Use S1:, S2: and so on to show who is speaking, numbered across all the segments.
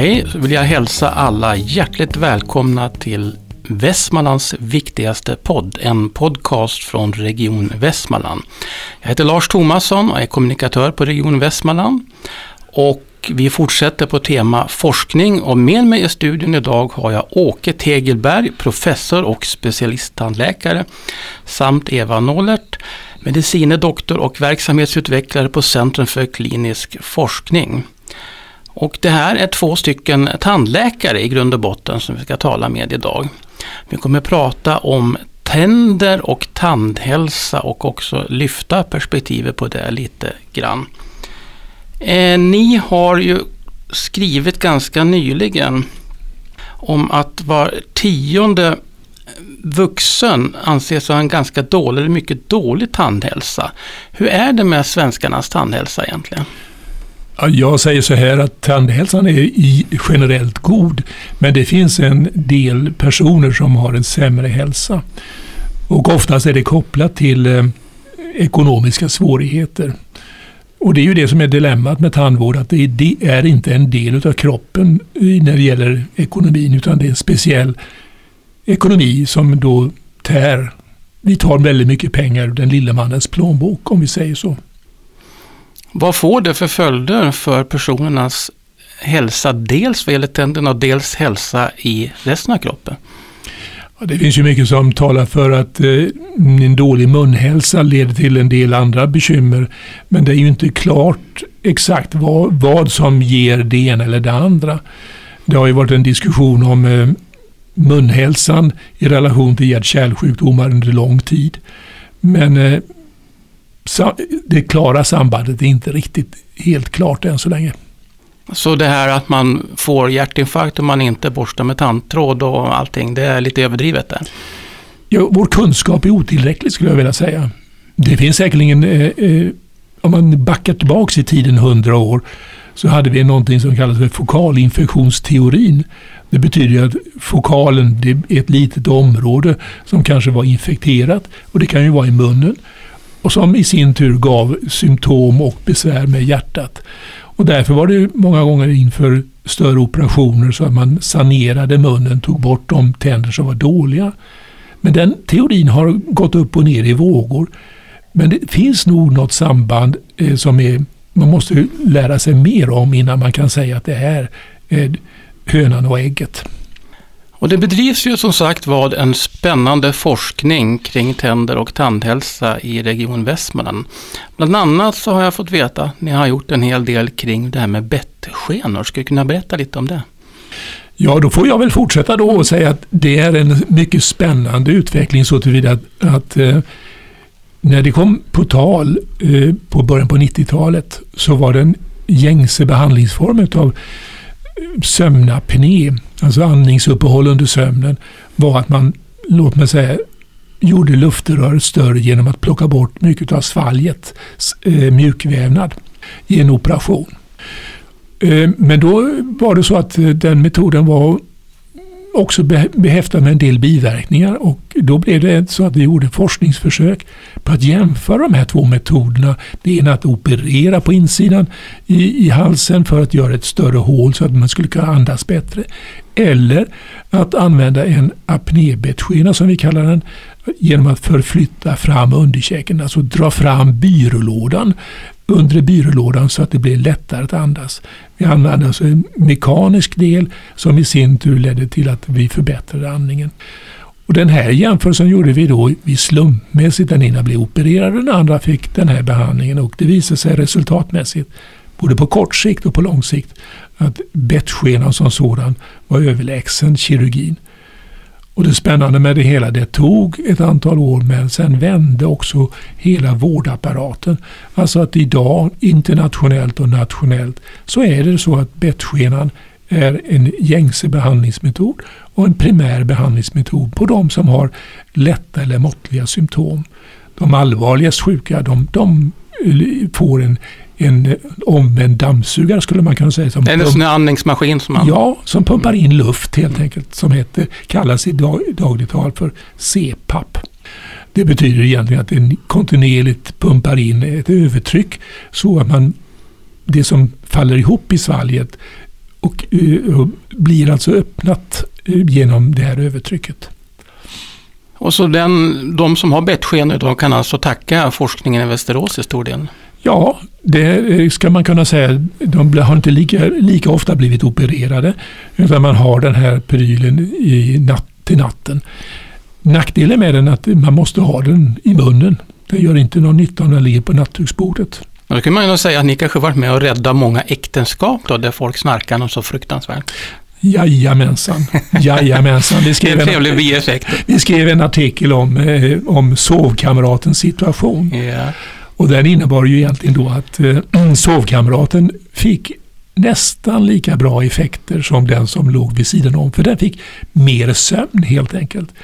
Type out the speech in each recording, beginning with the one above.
S1: Hej, så vill jag hälsa alla hjärtligt välkomna till Västmanlands viktigaste podd, en podcast från Region Västmanland. Jag heter Lars Tomasson och är kommunikatör på Region Västmanland. Och vi fortsätter på tema forskning och med mig i studion idag har jag Åke Tegelberg, professor och specialisttandläkare, samt Eva Nollert, medicine doktor och verksamhetsutvecklare på Centrum för klinisk forskning. Och det här är två stycken tandläkare i grund och botten som vi ska tala med idag. Vi kommer prata om tänder och tandhälsa och också lyfta perspektivet på det lite grann. Eh, ni har ju skrivit ganska nyligen om att var tionde vuxen anses ha en ganska dålig eller mycket dålig tandhälsa. Hur är det med svenskarnas tandhälsa egentligen?
S2: Jag säger så här att tandhälsan är generellt god, men det finns en del personer som har en sämre hälsa. Och oftast är det kopplat till eh, ekonomiska svårigheter. Och det är ju det som är dilemmat med tandvård, att det är inte en del av kroppen eh, när det gäller ekonomin, utan det är en speciell ekonomi som då tär. Vi tar väldigt mycket pengar ur den lilla mannens plånbok, om vi säger så.
S1: Vad får det för följder för personernas hälsa, dels vad gäller tänderna och dels hälsa i resten av kroppen?
S2: Ja, det finns ju mycket som talar för att eh, en dålig munhälsa leder till en del andra bekymmer. Men det är ju inte klart exakt vad, vad som ger det ena eller det andra. Det har ju varit en diskussion om eh, munhälsan i relation till hjärt-kärlsjukdomar under lång tid. Men eh, det klara sambandet är inte riktigt helt klart än så länge.
S1: Så det här att man får hjärtinfarkt om man inte borstar med tandtråd och allting, det är lite överdrivet där?
S2: Ja, vår kunskap är otillräcklig skulle jag vilja säga. Det finns säkerligen, eh, eh, om man backar tillbaka i tiden hundra år, så hade vi någonting som kallas för fokalinfektionsteorin. Det betyder att fokalen det är ett litet område som kanske var infekterat och det kan ju vara i munnen och som i sin tur gav symptom och besvär med hjärtat. Och därför var det många gånger inför större operationer så att man sanerade munnen, tog bort de tänder som var dåliga. Men den teorin har gått upp och ner i vågor. Men det finns nog något samband eh, som är, man måste lära sig mer om innan man kan säga att det är hönan och ägget.
S1: Och det bedrivs ju som sagt vad en spännande forskning kring tänder och tandhälsa i Region Västmanland. Bland annat så har jag fått veta att ni har gjort en hel del kring det här med bettskenor. Skulle du kunna berätta lite om det?
S2: Ja, då får jag väl fortsätta då och säga att det är en mycket spännande utveckling så tillvida att, att eh, när det kom på tal eh, på början på 90-talet så var den gängse behandlingsform av sömnapné, alltså andningsuppehåll under sömnen, var att man, låt mig säga, gjorde luftröret större genom att plocka bort mycket av svalget, eh, mjukvävnad, i en operation. Eh, men då var det så att eh, den metoden var också behäftad med en del biverkningar och då blev det så att vi gjorde forskningsförsök på att jämföra de här två metoderna. Det ena att operera på insidan i, i halsen för att göra ett större hål så att man skulle kunna andas bättre. Eller att använda en apnébettskena som vi kallar den genom att förflytta fram underkäken, alltså dra fram byrålådan undre byrålådan så att det blir lättare att andas. Vi använde alltså en mekanisk del som i sin tur ledde till att vi förbättrade andningen. Och den här jämförelsen gjorde vi då vi slumpmässigt. Den ena blev opererad och den andra fick den här behandlingen och det visade sig resultatmässigt, både på kort sikt och på lång sikt, att bettskenan som sådan var överlägsen kirurgin. Och det spännande med det hela, det tog ett antal år men sen vände också hela vårdapparaten. Alltså att idag internationellt och nationellt så är det så att bettskenan är en gängse behandlingsmetod och en primär behandlingsmetod på de som har lätta eller måttliga symptom. De allvarligast sjuka de, de eh, får en en omvänd dammsugare skulle man kunna säga.
S1: Som en sån andningsmaskin? Som man...
S2: Ja, som pumpar in luft helt enkelt. Som heter, kallas i dag, dagligt tal för CPAP. Det betyder egentligen att den kontinuerligt pumpar in ett övertryck så att man, det som faller ihop i svalget och, och blir alltså öppnat genom det här övertrycket.
S1: Och så den, de som har bettsken de kan alltså tacka forskningen i Västerås i stor del?
S2: Ja, det ska man kunna säga. De har inte lika, lika ofta blivit opererade. Utan man har den här prylen i natt, till natten. Nackdelen med den är att man måste ha den i munnen. Det gör inte någon nytta om den ligger på nattduksbordet.
S1: Då kan man ju säga att ni kanske varit med och rädda många äktenskap då, där folk snarkar något så fruktansvärt.
S2: Jajamensan, jajamensan. Vi skrev,
S1: en,
S2: vi skrev en artikel om, eh, om sovkamratens situation.
S1: Yeah.
S2: Och den innebar ju egentligen då att eh, sovkamraten fick nästan lika bra effekter som den som låg vid sidan om. För den fick mer sömn helt enkelt.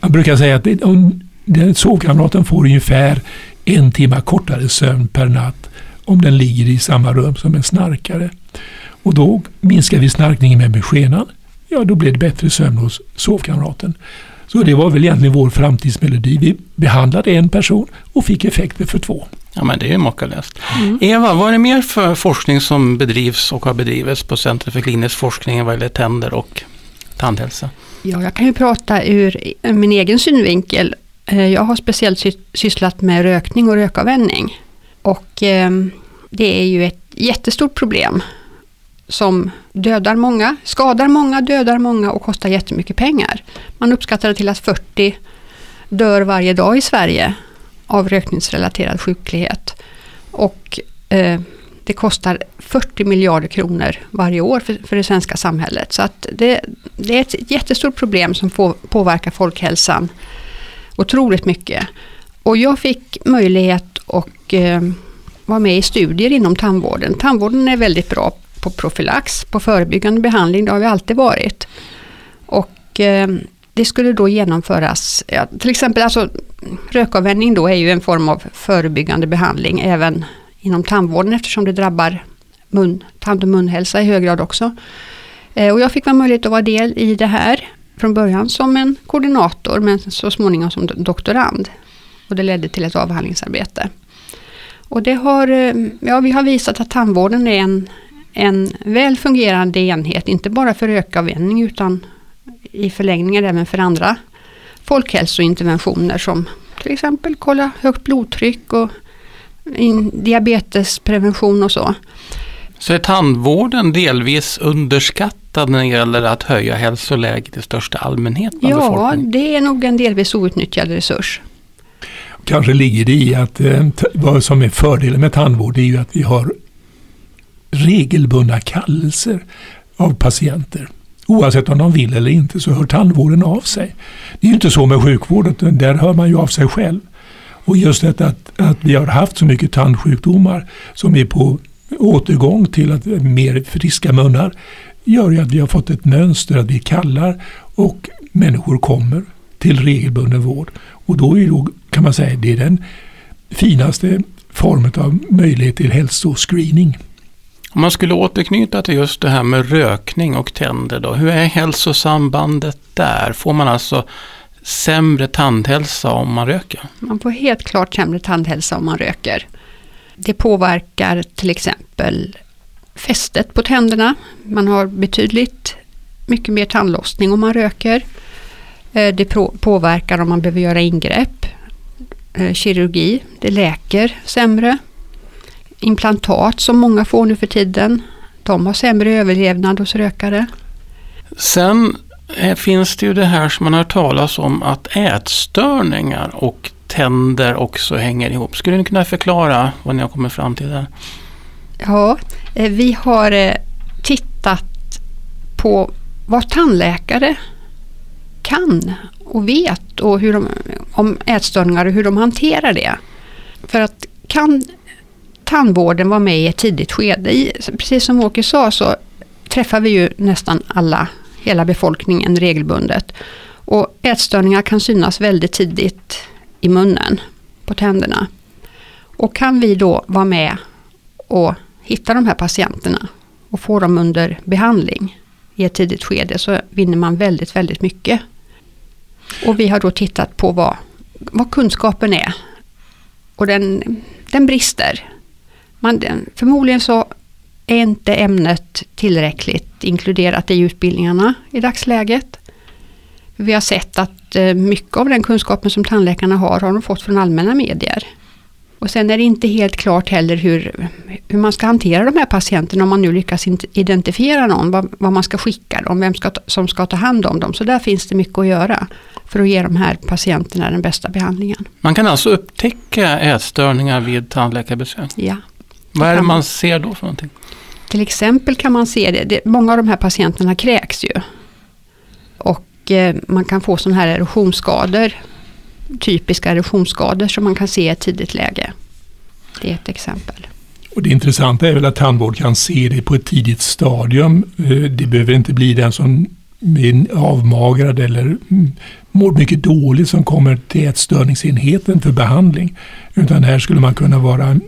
S2: Man brukar säga att den, sovkamraten får ungefär en timme kortare sömn per natt om den ligger i samma rum som en snarkare. Och då minskar vi snarkningen med beskenan. Ja, då blir det bättre sömn hos sovkamraten. Så det var väl egentligen vår framtidsmelodi. Vi behandlade en person och fick effekter för två.
S1: Ja, men det är ju makalöst. Mm. Eva, vad är det mer för forskning som bedrivs och har bedrivits på Centrum för klinisk forskning vad gäller tänder och tandhälsa?
S3: Ja, jag kan ju prata ur min egen synvinkel. Eh, jag har speciellt sysslat med rökning och rökavvänjning. Och eh, det är ju ett jättestort problem som dödar många, skadar många, dödar många och kostar jättemycket pengar. Man uppskattar det till att 40 dör varje dag i Sverige av rökningsrelaterad sjuklighet. Och eh, det kostar 40 miljarder kronor varje år för, för det svenska samhället. Så att det, det, är ett jättestort problem som får, påverkar folkhälsan otroligt mycket. Och jag fick möjlighet att eh, vara med i studier inom tandvården. Tandvården är väldigt bra på profylax, på förebyggande behandling, det har vi alltid varit. Och eh, det skulle då genomföras, ja, till exempel alltså, rökavvänjning då är ju en form av förebyggande behandling även inom tandvården eftersom det drabbar mun, tand och munhälsa i hög grad också. Eh, och jag fick vara möjlighet att vara del i det här från början som en koordinator men så småningom som doktorand. Och det ledde till ett avhandlingsarbete. Och det har, eh, ja, vi har visat att tandvården är en, en väl fungerande enhet, inte bara för rökavvänjning utan i förlängningen även för andra folkhälsointerventioner som till exempel kolla högt blodtryck och diabetesprevention och så.
S1: Så är tandvården delvis underskattad när det gäller att höja hälsoläget i största allmänhet?
S3: Ja, det är nog en delvis outnyttjad resurs.
S2: Kanske ligger det i att eh, vad som är fördelen med tandvård är ju att vi har regelbundna kallelser av patienter. Oavsett om de vill eller inte så hör tandvården av sig. Det är ju inte så med sjukvården, där hör man ju av sig själv. Och just detta att, att vi har haft så mycket tandsjukdomar som är på återgång till att mer friska munnar gör ju att vi har fått ett mönster att vi kallar och människor kommer till regelbunden vård. Och då är då kan man säga, det är den finaste formen av möjlighet till hälsoscreening.
S1: Om man skulle återknyta till just det här med rökning och tänder då. Hur är hälsosambandet där? Får man alltså sämre tandhälsa om man röker?
S3: Man får helt klart sämre tandhälsa om man röker. Det påverkar till exempel fästet på tänderna. Man har betydligt mycket mer tandlossning om man röker. Eh, det påverkar om man behöver göra ingrepp. Eh, kirurgi, det läker sämre implantat som många får nu för tiden. De har sämre överlevnad hos rökare.
S1: Sen eh, finns det ju det här som man har talas om att ätstörningar och tänder också hänger ihop. Skulle ni kunna förklara vad ni har kommit fram till där?
S3: Ja, eh, vi har eh, tittat på vad tandläkare kan och vet och hur de, om ätstörningar och hur de hanterar det. För att kan tandvården var med i ett tidigt skede. I, precis som Åke sa så träffar vi ju nästan alla, hela befolkningen regelbundet. Och ätstörningar kan synas väldigt tidigt i munnen, på tänderna. Och kan vi då vara med och hitta de här patienterna och få dem under behandling i ett tidigt skede så vinner man väldigt, väldigt mycket. Och vi har då tittat på vad, vad kunskapen är. Och den, den brister man, förmodligen så är inte ämnet tillräckligt inkluderat i utbildningarna i dagsläget. Vi har sett att eh, mycket av den kunskapen som tandläkarna har, har de fått från allmänna medier. Och sen är det inte helt klart heller hur, hur man ska hantera de här patienterna om man nu lyckas identifiera någon, vad, vad man ska skicka dem, vem ska, som ska ta hand om dem. Så där finns det mycket att göra för att ge de här patienterna den bästa behandlingen.
S1: Man kan alltså upptäcka ätstörningar vid tandläkarbesök?
S3: Ja.
S1: Vad är det man ser då för någonting?
S3: Till exempel kan man se det, det många av de här patienterna kräks ju. Och eh, man kan få sådana här erosionsskador typiska erosionsskador som man kan se i ett tidigt läge. Det är ett exempel.
S2: Och det intressanta är väl att tandvård kan se det på ett tidigt stadium. Eh, det behöver inte bli den som är avmagrad eller mm, mår mycket dåligt som kommer till ätstörningsenheten för behandling. Utan här skulle man kunna vara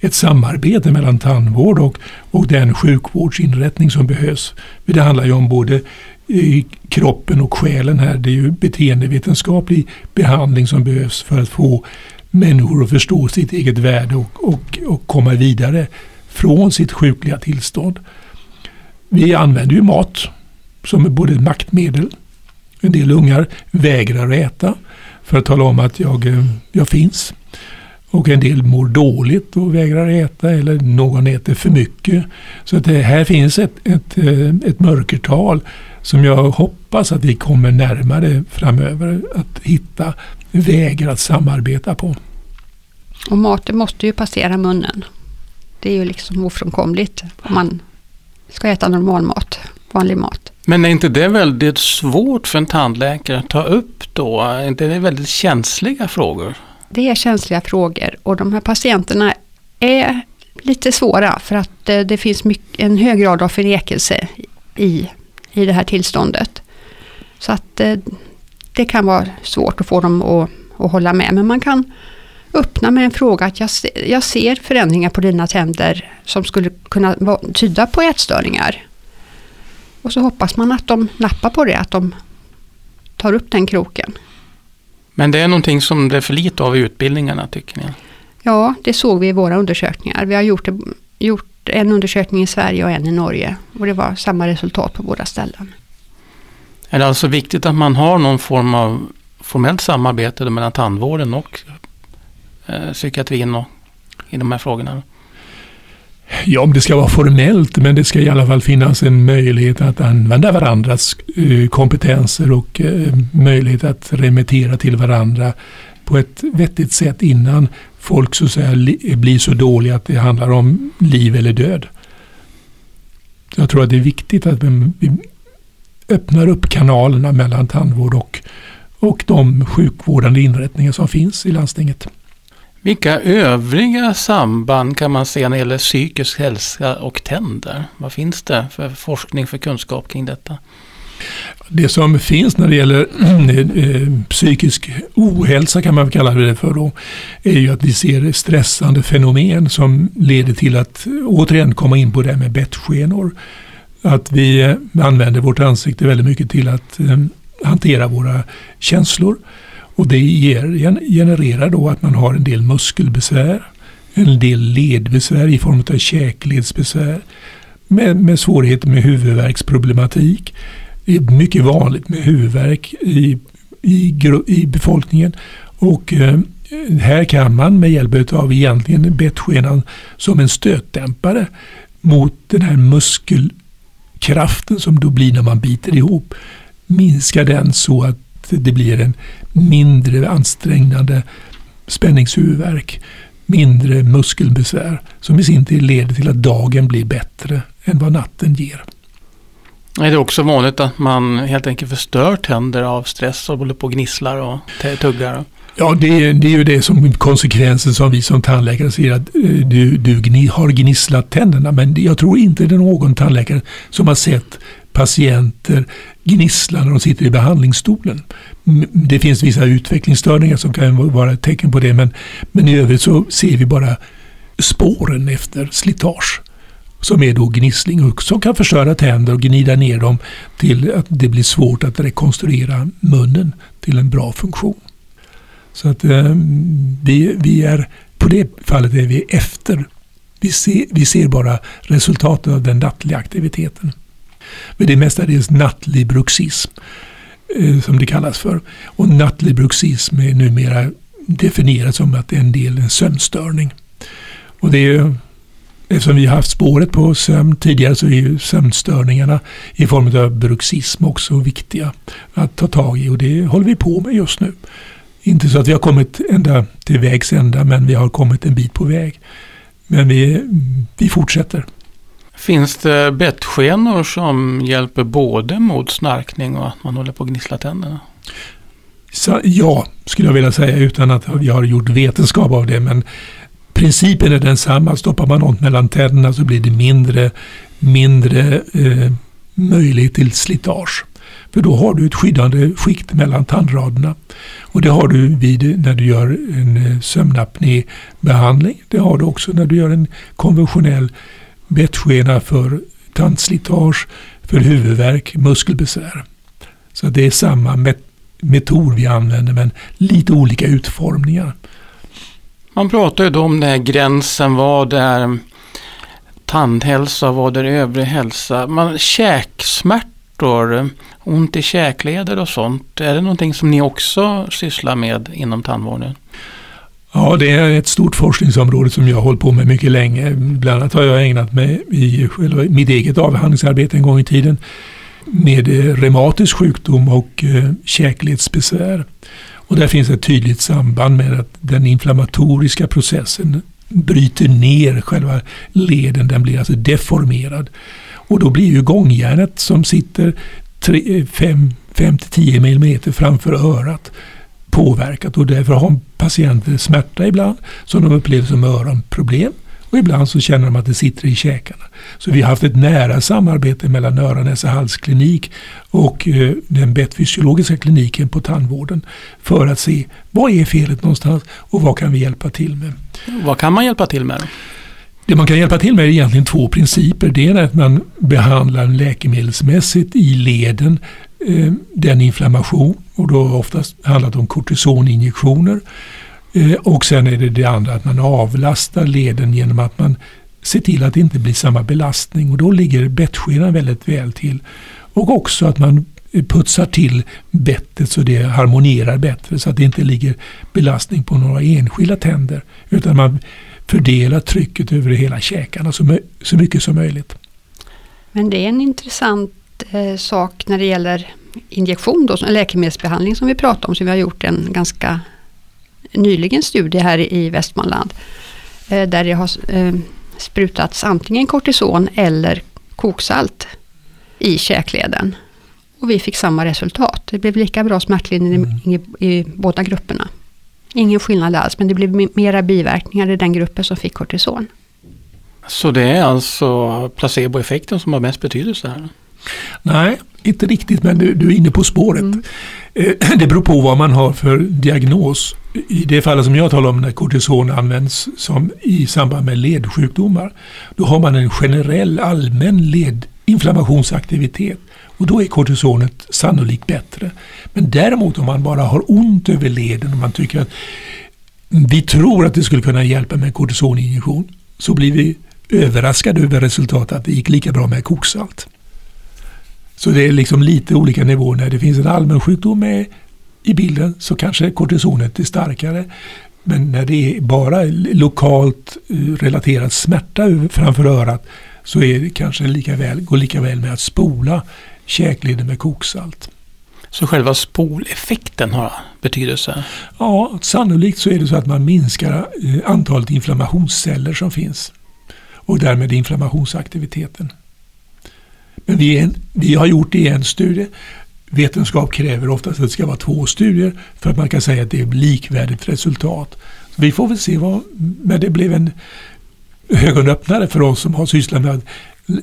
S2: ett samarbete mellan tandvård och, och den sjukvårdsinrättning som behövs. Det handlar ju om både i kroppen och själen här. Det är ju beteendevetenskaplig behandling som behövs för att få människor att förstå sitt eget värde och, och, och komma vidare från sitt sjukliga tillstånd. Vi använder ju mat som både ett maktmedel. En del ungar vägrar äta för att tala om att jag, eh, jag finns. Och en del mår dåligt och vägrar äta eller någon äter för mycket. Så att det här finns ett, ett, eh, ett mörkertal som jag hoppas att vi kommer närmare framöver att hitta vägar att samarbeta på.
S3: Och maten måste ju passera munnen. Det är ju liksom ofrånkomligt om man ska äta normal mat, vanlig mat.
S1: Men är inte det väldigt svårt för en tandläkare att ta upp då? Är inte det väldigt känsliga frågor?
S3: Det är känsliga frågor och de här patienterna är lite svåra för att eh, det finns mycket, en hög grad av förnekelse i i det här tillståndet. Så att eh, det kan vara svårt att få dem att, att hålla med. Men man kan öppna med en fråga att jag, jag ser förändringar på dina tänder som skulle kunna tyda på ätstörningar. Och så hoppas man att de nappar på det, att de tar upp den kroken.
S1: Men det är någonting som det är för lite av i utbildningarna tycker ni?
S3: Ja, det såg vi i våra undersökningar. Vi har gjort, gjort en undersökning i Sverige och en i Norge. Och det var samma resultat på båda ställen.
S1: Är det alltså viktigt att man har någon form av formellt samarbete mellan tandvården och eh, psykiatrin och, i de här frågorna?
S2: Ja, om det ska vara formellt, men det ska i alla fall finnas en möjlighet att använda varandras eh, kompetenser och eh, möjlighet att remittera till varandra på ett vettigt sätt innan folk så att säga blir så dåliga att det handlar om liv eller död. Jag tror att det är viktigt att vi öppnar upp kanalerna mellan tandvård och, och de sjukvårdande inrättningar som finns i landstinget.
S1: Vilka övriga samband kan man se när det gäller psykisk hälsa och tänder? Vad finns det för forskning, för kunskap kring detta?
S2: Det som finns när det gäller eh, psykisk ohälsa kan man kalla det för då, är ju att vi ser stressande fenomen som leder till att återigen komma in på det här med bettskenor. Att vi eh, använder vårt ansikte väldigt mycket till att eh, hantera våra känslor. Och det ger, genererar då att man har en del muskelbesvär, en del ledbesvär i form av käkledsbesvär, med, med svårigheter med huvudvärksproblematik, det är mycket vanligt med huvudvärk i, i, i befolkningen. Och eh, här kan man med hjälp av egentligen bettskenan som en stötdämpare mot den här muskelkraften som då blir när man biter ihop. Minska den så att det blir en mindre ansträngande spänningshuvudvärk. Mindre muskelbesvär som i sin tur leder till att dagen blir bättre än vad natten ger.
S1: Är det också vanligt att man helt enkelt förstör tänder av stress och håller på och gnisslar och tuggar?
S2: Ja, det är, det är ju det som konsekvensen som vi som tandläkare ser att eh, du, du gni, har gnisslat tänderna. Men jag tror inte det är någon tandläkare som har sett patienter gnissla när de sitter i behandlingsstolen. Det finns vissa utvecklingsstörningar som kan vara ett tecken på det men, men i övrigt så ser vi bara spåren efter slitage som är då gnissling och som kan förstöra tänder och gnida ner dem till att det blir svårt att rekonstruera munnen till en bra funktion. Så att eh, vi, vi är, på det fallet är vi efter Vi ser, vi ser bara resultatet av den nattliga aktiviteten. Men det är mestadels nattlig bruxism eh, som det kallas för. Och nattlig bruxism är numera definierat som att det är en del en sömnstörning. Och det är Eftersom vi har haft spåret på sömn tidigare så är ju sömnstörningarna i form av bruxism också viktiga att ta tag i och det håller vi på med just nu. Inte så att vi har kommit ända till vägs ända men vi har kommit en bit på väg. Men vi, vi fortsätter.
S1: Finns det bettskenor som hjälper både mot snarkning och att man håller på att gnissla tänderna?
S2: Så, ja, skulle jag vilja säga utan att vi har gjort vetenskap av det. Men principen är densamma. Stoppar man något mellan tänderna så blir det mindre, mindre eh, möjlighet till slitage. För då har du ett skyddande skikt mellan tandraderna. Och det har du vid, när du gör en eh, sömnapnébehandling. Det har du också när du gör en konventionell bettskena för tandslitage, för huvudvärk, muskelbesvär. Så det är samma met metod vi använder men lite olika utformningar.
S1: Man pratar ju då om den här gränsen, vad är tandhälsa, vad är övrig hälsa. Man, käksmärtor, ont i käkleder och sånt. Är det någonting som ni också sysslar med inom tandvården?
S2: Ja, det är ett stort forskningsområde som jag har hållit på med mycket länge. Bland annat har jag ägnat mig i mitt eget avhandlingsarbete en gång i tiden med eh, reumatisk sjukdom och eh, käkledsbesvär. Och där finns ett tydligt samband med att den inflammatoriska processen bryter ner själva leden, den blir alltså deformerad. Och då blir ju gångjärnet som sitter 5-10 eh, mm framför örat påverkat och därför har patienter smärta ibland som de upplever som öronproblem. Och ibland så känner de att det sitter i käkarna. Så vi har haft ett nära samarbete mellan öron, näsa, halsklinik och eh, den bettfysiologiska kliniken på tandvården för att se vad är felet någonstans och vad kan vi hjälpa till med.
S1: Vad kan man hjälpa till med?
S2: Det man kan hjälpa till med är egentligen två principer. Det ena är att man behandlar läkemedelsmässigt i leden eh, den inflammation och då oftast handlat om kortisoninjektioner Eh, och sen är det det andra att man avlastar leden genom att man ser till att det inte blir samma belastning och då ligger bettskenan väldigt väl till. Och också att man putsar till bettet så det harmonierar bättre så att det inte ligger belastning på några enskilda tänder utan man fördelar trycket över hela käkarna så, så mycket som möjligt.
S3: Men det är en intressant eh, sak när det gäller injektion, då, läkemedelsbehandling som vi pratar om, som vi har gjort en ganska nyligen studie här i Västmanland. Eh, där det har eh, sprutats antingen kortison eller koksalt i käkleden. Och vi fick samma resultat. Det blev lika bra smärtlindring mm. i, i, båda grupperna. Ingen skillnad alls, men det blev mera biverkningar i den gruppen som fick kortison.
S1: Så det är alltså placeboeffekten som har mest betydelse här?
S2: Nej, inte riktigt, men du, du är inne på spåret. Mm. Eh, det beror på vad man har för diagnos. I det fallet som jag talar om när kortison används som i samband med ledsjukdomar. Då har man en generell allmän ledinflammationsaktivitet. Och då är kortisonet sannolikt bättre. Men däremot om man bara har ont över leden och man tycker att vi tror att det skulle kunna hjälpa med kortisoninjektion. Så blir vi överraskade över resultatet att det gick lika bra med koksalt. Så det är liksom lite olika nivåer. När det finns en allmän sjukdom med i bilden så kanske kortisonet är starkare. Men när det är bara lokalt eh, relaterad smärta framför örat så är det kanske lika väl, går lika väl med att spola käkleden med koksalt.
S1: Så själva spoleffekten har betydelse?
S2: Ja, sannolikt så är det så att man minskar eh, antalet inflammationsceller som finns och därmed inflammationsaktiviteten. Men vi, en, vi har gjort det i en studie. Vetenskap kräver oftast att det ska vara två studier för att man kan säga att det är likvärdigt resultat. Så vi får väl se vad, men det blev en ögonöppnare för oss som har sysslat med att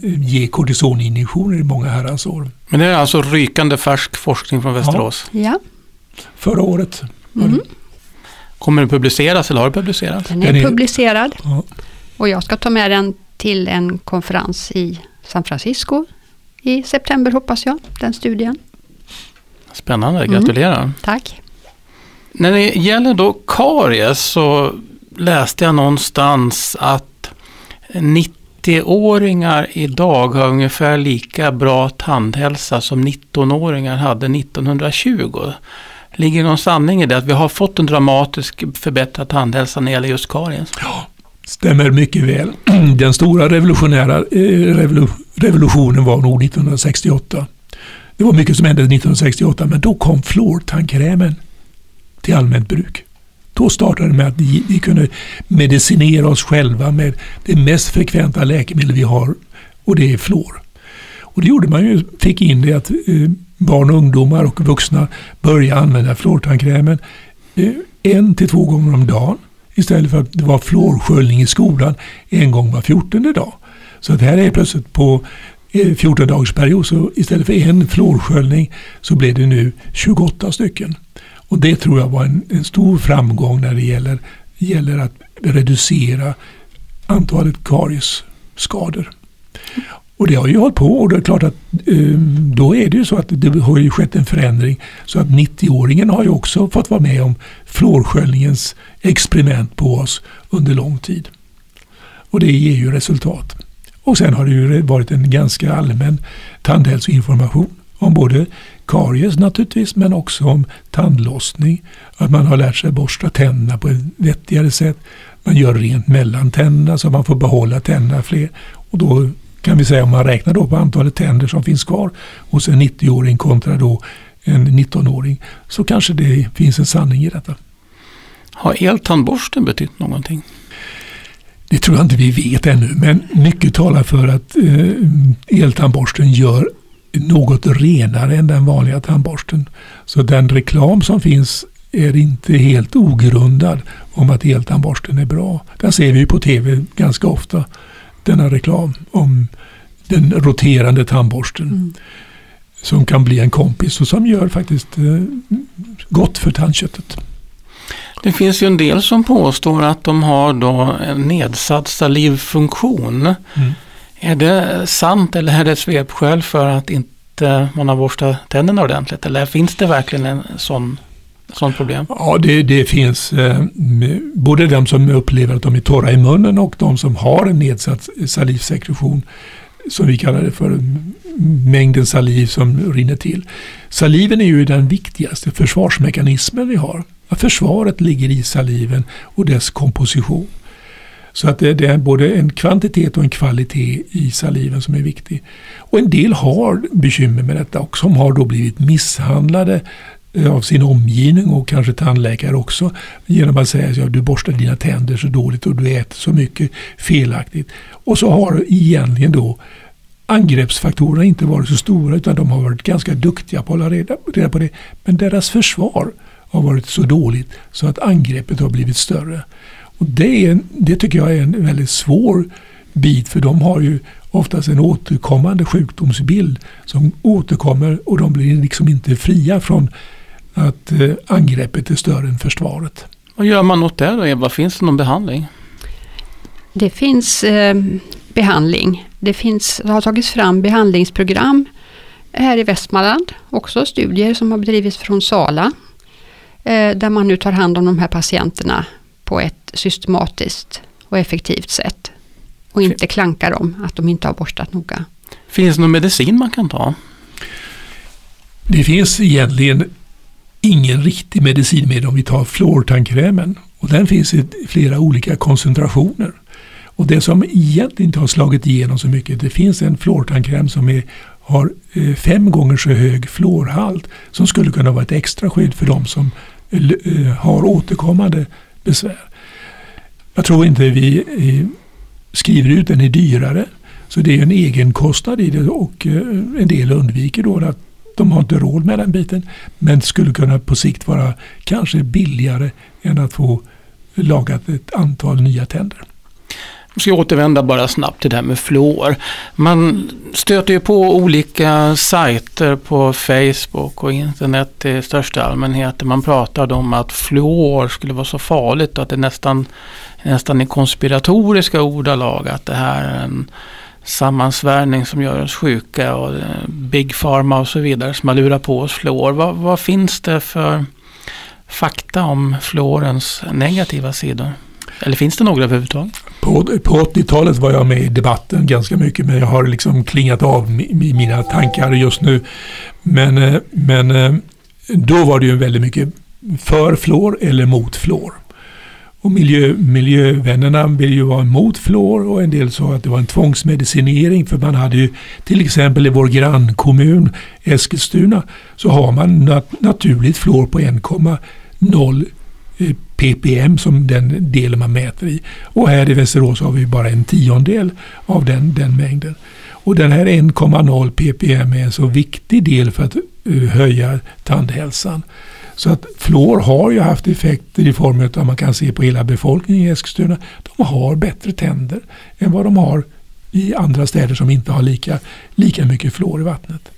S2: ge kortisoninjektioner i många herrans år.
S1: Men det är alltså rykande färsk forskning från Västerås?
S3: Ja. ja.
S2: Förra året.
S3: Mm.
S1: Kommer den publiceras eller har den publicerats?
S3: Den är, den är publicerad. Ja. Och jag ska ta med den till en konferens i San Francisco i september hoppas jag, den studien.
S1: Spännande, mm. gratulerar. Mm,
S3: tack.
S1: När det gäller då karies så läste jag någonstans att 90-åringar idag har ungefär lika bra tandhälsa som 19-åringar hade 1920. Ligger någon sanning i det? Att vi har fått en dramatisk förbättrad tandhälsa när det gäller just karies?
S2: Ja, stämmer mycket väl. Den stora revolutionära eh, revolutionen var nog 1968. Det var mycket som hände 1968 men då kom fluortandkrämen till allmänt bruk. Då startade det med att vi kunde medicinera oss själva med det mest frekventa läkemedel vi har och det är fluor. Och det gjorde man ju, fick in det att eh, barn och ungdomar och vuxna började använda fluortandkrämen eh, en till två gånger om dagen istället för att det var fluorsköljning i skolan en gång var fjortonde dag. Så det här är plötsligt på eh, 14 dagars period så istället för en fluorsköljning så blev det nu 28 stycken. Och det tror jag var en, en stor framgång när det gäller, gäller att reducera antalet kariesskador. Och det har ju hållit på och det är klart att eh, då är det ju så att det har ju skett en förändring. Så att 90-åringen har ju också fått vara med om fluorsköljningens experiment på oss under lång tid. Och det ger ju resultat. Och sen har det ju varit en ganska allmän tandhälsoinformation om både karies naturligtvis men också om tandlossning. Att man har lärt sig borsta tänderna på ett vettigare sätt. Man gör rent mellan tänderna så man får behålla tänderna fler. Och då kan vi säga om man räknar då på antalet tänder som finns kvar hos en 90-åring kontra då en 19-åring så kanske det finns en sanning i detta.
S1: Har eltandborsten betytt någonting?
S2: Det tror jag inte vi vet ännu, men mycket talar för att eh, eltandborsten gör något renare än den vanliga tandborsten. Så den reklam som finns är inte helt ogrundad om att eltandborsten är bra. Den ser vi på tv ganska ofta, denna reklam om den roterande tandborsten. Mm. Som kan bli en kompis och som gör faktiskt eh, gott för tandköttet.
S1: Det finns ju en del som påstår att de har då en nedsatt salivfunktion. Mm. Är det sant eller är det ett svepskäl för att inte man har borstat tänderna ordentligt? Eller finns det verkligen en sån sånt problem?
S2: Ja, det, det finns eh, både de som upplever att de är torra i munnen och de som har en nedsatt salivsekretion som vi kallar det för, mängden saliv som rinner till. Saliven är ju den viktigaste försvarsmekanismen vi har. Försvaret ligger i saliven och dess komposition. Så att det är både en kvantitet och en kvalitet i saliven som är viktig. Och en del har bekymmer med detta och som har då blivit misshandlade Eh, av sin omgivning och kanske tandläkare också genom att säga att ja, du borstar dina tänder så dåligt och du äter så mycket felaktigt. Och så har egentligen då angreppsfaktorerna inte varit så stora utan de har varit ganska duktiga på att hålla reda, reda på det. Men deras försvar har varit så dåligt så att angreppet har blivit större. Och det, är, det tycker jag är en väldigt svår bit för de har ju oftast en återkommande sjukdomsbild som återkommer och de blir liksom inte fria från att eh, angreppet är större än försvaret.
S1: Vad gör man åt det då Eva? Finns det någon behandling?
S3: Det finns eh, behandling. Det, finns, det har tagits fram behandlingsprogram här i Västmanland. Också studier som har bedrivits från Sala Eh, där man nu tar hand om de här patienterna på ett systematiskt och effektivt sätt. Och inte klankar dem att de inte har borstat noga.
S1: Finns det någon medicin man kan ta?
S2: Det finns egentligen ingen riktig medicin med om vi tar fluortandkrämen. Och den finns i flera olika koncentrationer. Och det som egentligen inte har slagit igenom så mycket, det finns en fluortandkräm som är, har eh, fem gånger så hög fluorhalt som skulle kunna vara ett extra skydd för de som eh, eh, har återkommande besvär. Jag tror inte vi skriver ut den är dyrare. Så det är en egen kostnad i det och en del undviker då att de har inte råd med den biten. Men skulle kunna på sikt vara kanske billigare än att få lagat ett antal nya tänder.
S1: Jag ska återvända bara snabbt till det här med fluor. Man stöter ju på olika sajter på Facebook och internet i största allmänhet. Man pratade om att fluor skulle vara så farligt och att det nästan, nästan är konspiratoriska ordalag. Att det här är en sammansvärjning som gör oss sjuka och eh, Big Pharma och så vidare som har lurat på oss fluor. Vad, vad finns det för fakta om fluorens negativa sidor? Eller finns det några överhuvudtaget?
S2: På, på 80-talet var jag med i debatten ganska mycket men jag har liksom klingat av i mina tankar just nu. Men, eh, men eh, då var det ju väldigt mycket för fluor eller mot fluor. Och miljö, miljövännerna vill ju vara emot fluor och en del sa att det var en tvångsmedicinering för man hade ju till exempel i vår grannkommun Eskilstuna så har man nat naturligt fluor på 1,0 eh, ppm som den delen man mäter i. Och här i Västerås har vi bara en tiondel av den, den mängden. Och den här 1,0 ppm är en så viktig del för att eh, höja tandhälsan. Så att fluor har ju haft effekter i form av, att man kan se på hela befolkningen i Eskilstuna, de har bättre tänder än vad de har i andra städer som inte har lika, lika mycket fluor i vattnet.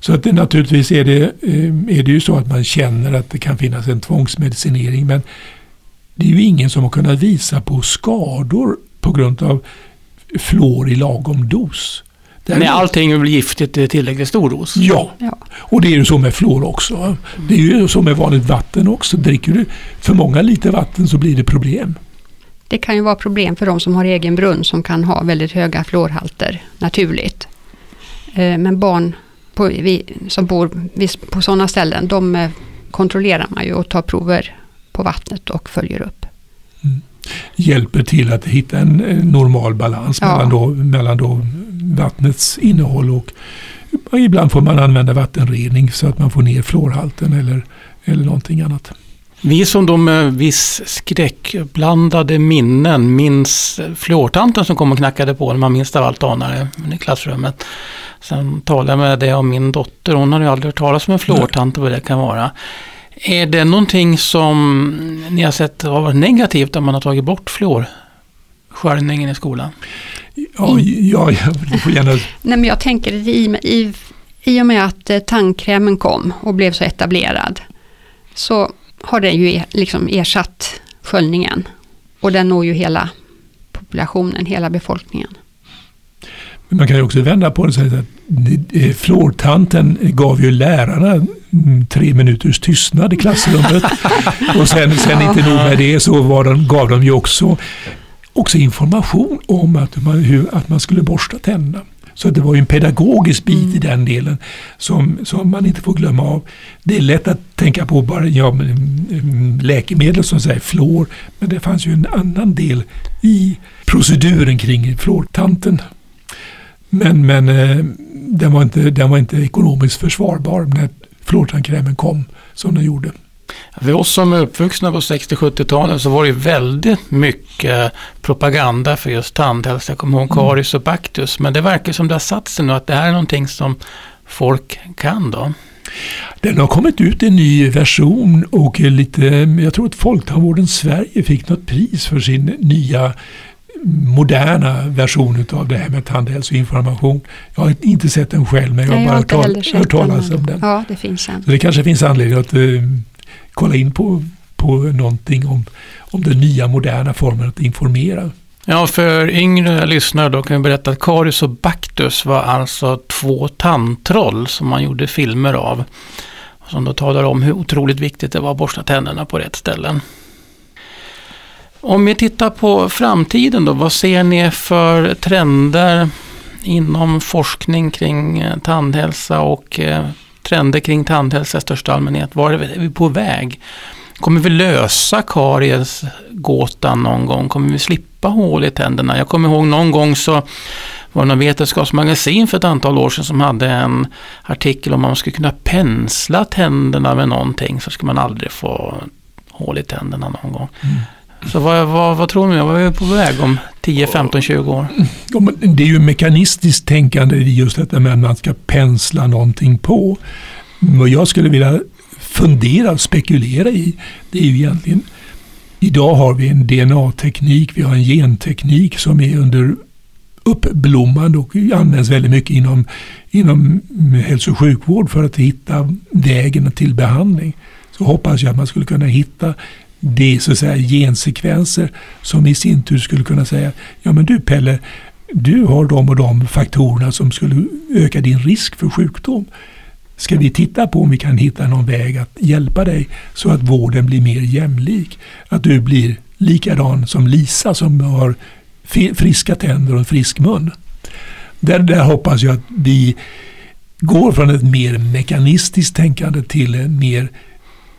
S2: Så att det, naturligtvis är det, eh, är det ju så att man känner att det kan finnas en tvångsmedicinering men det är ju ingen som har kunnat visa på skador på grund av fluor i lagom dos.
S1: Men är allting blir giftigt i tillräckligt stor dos?
S2: Ja. ja, och det är ju så med fluor också. Det är ju så med vanligt vatten också. Dricker du för många liter vatten så blir det problem.
S3: Det kan ju vara problem för de som har egen brunn som kan ha väldigt höga fluorhalter naturligt. Eh, men barn på, som bor på sådana ställen, de eh, kontrollerar man ju och tar prover på vattnet och följer upp.
S2: Mm. Hjälper till att hitta en normal balans ja. mellan, då, mellan då vattnets innehåll och ibland får man använda vattenrening så att man får ner fluorhalten eller, eller någonting annat.
S1: Vi som då med viss skräckblandade minnen minns fluortanten som kom och knackade på när man minst av allt anade i klassrummet. Sen talade jag med det om min dotter, hon hade ju aldrig hört talas om en fluortant och vad det kan vara. Är det någonting som ni har sett har varit negativt om man har tagit bort fluor? Fluorsköljningen i skolan?
S2: Ja, ja, du får gärna...
S3: Nej, men jag tänker i, i, i och med att eh, tandkrämen kom och blev så etablerad så har den ju liksom ersatt sköljningen. Och den når ju hela populationen, hela befolkningen.
S2: Men man kan ju också vända på det och säga att fluortanten gav ju lärarna mm, tre minuters tystnad i klassrummet. och sen, sen inte nog med det så var de, gav de ju också, också information om att man, hur, att man skulle borsta tänderna. Så det var en pedagogisk bit mm. i den delen som, som man inte får glömma av. Det är lätt att tänka på bara ja, mm, läkemedel som säger fluor, men det fanns ju en annan del i proceduren kring fluortanten. Men, men eh, den, var inte, den var inte ekonomiskt försvarbar när fluortandkrämen kom som den gjorde.
S1: För oss som är uppvuxna på 60-70-talet så var det väldigt mycket propaganda för just tandhälsa. Jag kommer ihåg mm. karies och baktus. Men det verkar som det har satt sig nu att det här är någonting som folk kan då.
S2: Den har kommit ut en ny version och lite, jag tror att Folktandvården Sverige fick något pris för sin nya moderna version av det här med tandhälsoinformation. Jag har inte sett den själv men jag har bara hört talas om den.
S3: Ja, det finns en.
S2: Så det kanske finns anledning att uh, kolla in på, på någonting om, om den nya moderna formen att informera.
S1: Ja, för yngre lyssnare då kan jag berätta att Karius och Baktus var alltså två tandtroll som man gjorde filmer av. Som då talar om hur otroligt viktigt det var att borsta tänderna på rätt ställen. Om vi tittar på framtiden då, vad ser ni för trender inom forskning kring eh, tandhälsa och eh, trender kring tandhälsa i största allmänhet? Var är vi på väg? Kommer vi lösa kariesgåtan någon gång? Kommer vi slippa hål i tänderna? Jag kommer ihåg någon gång så var det någon vetenskapsmagasin för ett antal år sedan som hade en artikel om man skulle kunna pensla tänderna med någonting så skulle man aldrig få hål i tänderna någon gång. Mm. Så vad, vad, vad tror ni? Vad är vi på väg om 10, 15, 20 år?
S2: Det är ju mekanistiskt tänkande i just detta med att man ska pensla någonting på. Vad jag skulle vilja fundera och spekulera i, det är ju egentligen Idag har vi en DNA-teknik, vi har en genteknik som är under uppblommande och används väldigt mycket inom, inom hälso och sjukvård för att hitta vägen till behandling. Så hoppas jag att man skulle kunna hitta det är så att säga gensekvenser som i sin tur skulle kunna säga ja men du Pelle, du har de och de faktorerna som skulle öka din risk för sjukdom. Ska vi titta på om vi kan hitta någon väg att hjälpa dig så att vården blir mer jämlik? Att du blir likadan som Lisa som har friska tänder och frisk mun. Där, där hoppas jag att vi går från ett mer mekanistiskt tänkande till en mer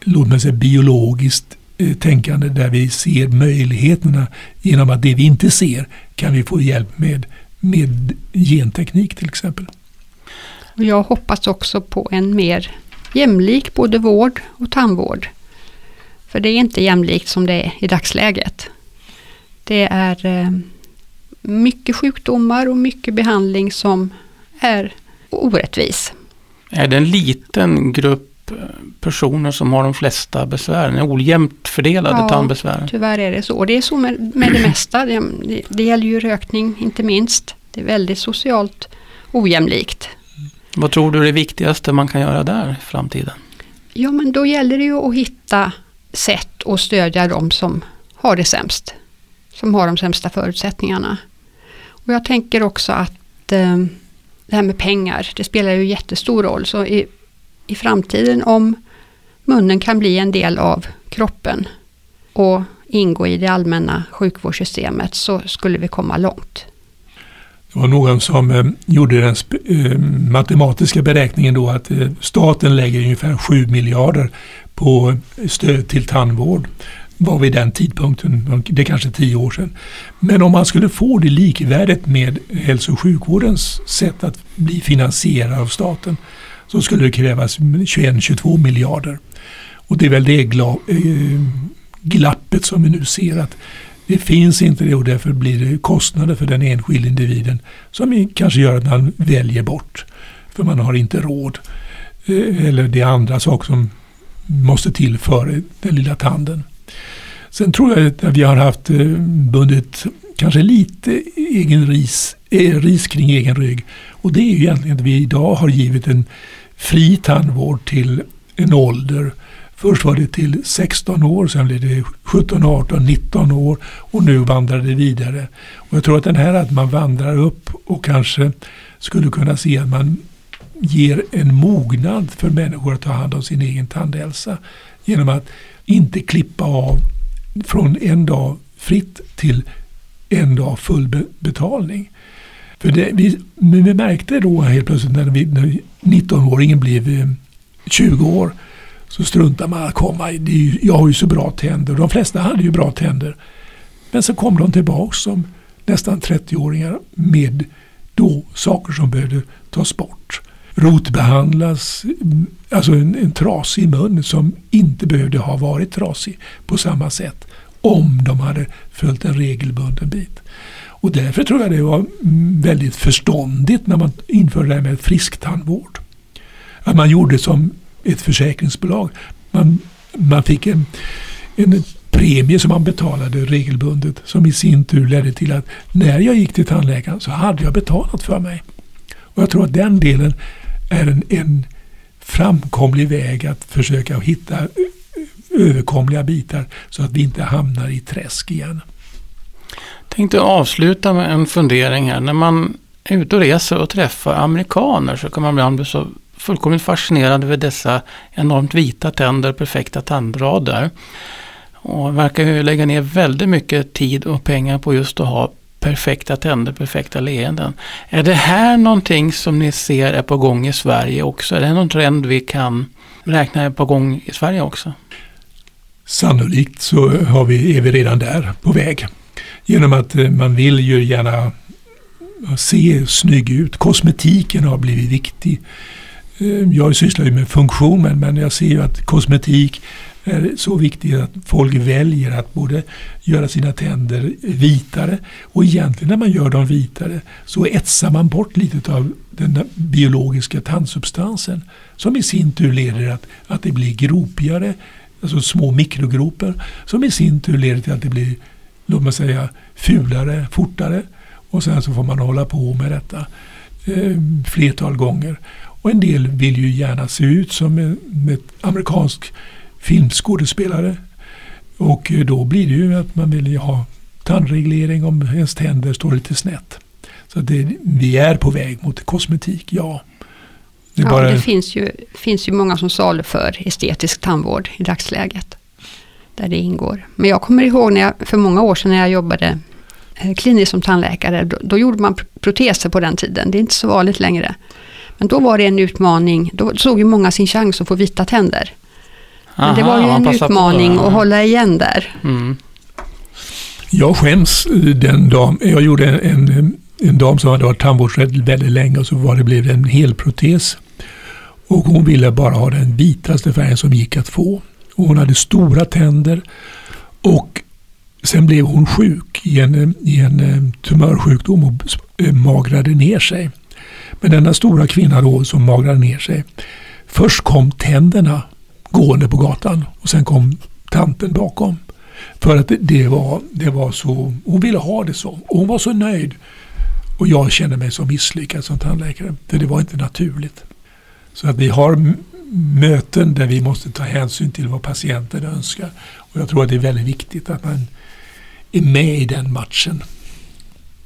S2: låt mig säga, biologiskt tänkande där vi ser möjligheterna genom att det vi inte ser kan vi få hjälp med, med genteknik till exempel.
S3: Jag hoppas också på en mer jämlik både vård och tandvård. För det är inte jämlikt som det är i dagsläget. Det är eh, mycket sjukdomar och mycket behandling som är orättvis.
S1: Är det en liten grupp personer som har de flesta besvären? Ojämnt fördelade ja, tandbesvär?
S3: tyvärr är det så. Och det är så med, med det mesta. Det, det, det gäller ju rökning inte minst. Det är väldigt socialt ojämlikt.
S1: Vad tror du är det viktigaste man kan göra där i framtiden?
S3: Ja men då gäller det ju att hitta sätt att stödja de som har det sämst. Som har de sämsta förutsättningarna. Och jag tänker också att eh, det här med pengar, det spelar ju jättestor roll. Så i, i framtiden om munnen kan bli en del av kroppen och ingå i det allmänna sjukvårdssystemet så skulle vi komma långt.
S2: Det var någon som eh, gjorde den eh, matematiska beräkningen då att eh, staten lägger ungefär 7 miljarder på stöd till tandvård var vid den tidpunkten, det är kanske tio år sedan. Men om man skulle få det likvärdigt med hälso och sjukvårdens sätt att bli finansierad av staten så skulle det krävas 21-22 miljarder. Och det är väl det eh, glappet som vi nu ser att det finns inte det och därför blir det kostnader för den enskilda individen som kanske gör att man väljer bort. För man har inte råd. Eh, eller det är andra saker som måste till för den lilla tanden. Sen tror jag att vi har haft eh, bundit kanske lite egen ris, ris kring egen rygg. Och det är ju egentligen att vi idag har givit en fri tandvård till en ålder Först var det till 16 år, sen blev det 17, 18, 19 år och nu vandrar det vidare. Och jag tror att den här att man vandrar upp och kanske skulle kunna se att man ger en mognad för människor att ta hand om sin egen tandhälsa genom att inte klippa av från en dag fritt till en dag full betalning. För det, vi, vi märkte då helt plötsligt när, när 19-åringen blev eh, 20 år så struntar man att komma. Ju, jag har ju så bra tänder. De flesta hade ju bra tänder. Men så kom de tillbaka som nästan 30-åringar med då saker som behövde tas bort. Rotbehandlas, mm, alltså en, en trasig mun som inte behövde ha varit trasig på samma sätt om de hade följt en regelbunden bit. Och därför tror jag det var väldigt förståndigt när man införde det här med frisktandvård. Att man gjorde som ett försäkringsbolag. Man, man fick en, en premie som man betalade regelbundet som i sin tur ledde till att när jag gick till tandläkaren så hade jag betalat för mig. Och Jag tror att den delen är en, en framkomlig väg att försöka hitta eh, överkomliga bitar så att vi inte hamnar i träsk igen.
S1: Tänkte avsluta med en fundering här. När man är ute och reser och träffar amerikaner så kan man ibland bli så fullkomligt fascinerad över dessa enormt vita tänder, perfekta tandrader. Och verkar ju lägga ner väldigt mycket tid och pengar på just att ha perfekta tänder, perfekta leenden. Är det här någonting som ni ser är på gång i Sverige också? Är det någon trend vi kan räkna är på gång i Sverige också?
S2: Sannolikt så har vi, är vi redan där på väg. Genom att eh, man vill ju gärna se snygg ut. Kosmetiken har blivit viktig. Eh, jag sysslar ju med funktion men, jag ser ju att kosmetik är så viktigt att folk väljer att både göra sina tänder vitare och egentligen när man gör dem vitare så etsar man bort lite av den biologiska tandsubstansen som i sin tur leder att, att det blir gropigare, alltså små mikrogropar som i sin tur leder till att det blir, låt mig säga, fulare fortare och sen så får man hålla på med detta eh, flertal gånger. Och en del vill ju gärna se ut som en, amerikansk filmskådespelare. Och då blir det ju att man vill ha tandreglering om ens tänder står lite snett. Så det, vi är på väg mot kosmetik, ja.
S3: Det, ja, bara... det finns, ju, finns ju många som saluför estetisk tandvård i dagsläget. Där det ingår. Men jag kommer ihåg när jag, för många år sedan när jag jobbade eh, kliniskt som tandläkare, då, då, gjorde man proteser på den tiden. Det är inte så vanligt längre. Men då var det en utmaning, då såg ju många sin chans att få vita tänder. Men det var ju en utmaning att hålla igen där. Mm.
S2: Jag skäms den dagen, jag gjorde en, en, en dam som hade varit tandvårdsrädd väldigt länge och så var det blev en helprotes. Och hon ville bara ha den vitaste färgen som gick att få. Och hon hade stora tänder och sen blev hon sjuk i en, i en eh, tumörsjukdom och eh, magrade ner sig. Men denna stora kvinna då som magrade ner sig. Först kom tänderna gående på gatan och sen kom tanten bakom. För att det, var, det var så, hon ville ha det så. Och hon var så nöjd. Och jag kände mig så misslyckad som tandläkare. För det var inte naturligt. Så att vi har möten där vi måste ta hänsyn till vad patienten önskar. Och jag tror att det är väldigt viktigt att man är med i den matchen.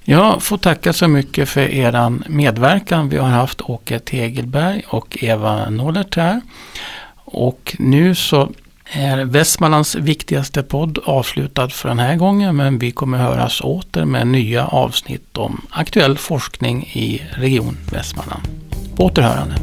S1: Jag får tacka så mycket för er medverkan. Vi har haft Åke Tegelberg och Eva Nollert här. Och nu så är Västmanlands viktigaste podd avslutad för den här gången men vi kommer höras åter med nya avsnitt om aktuell forskning i Region Västmanland. På återhörande.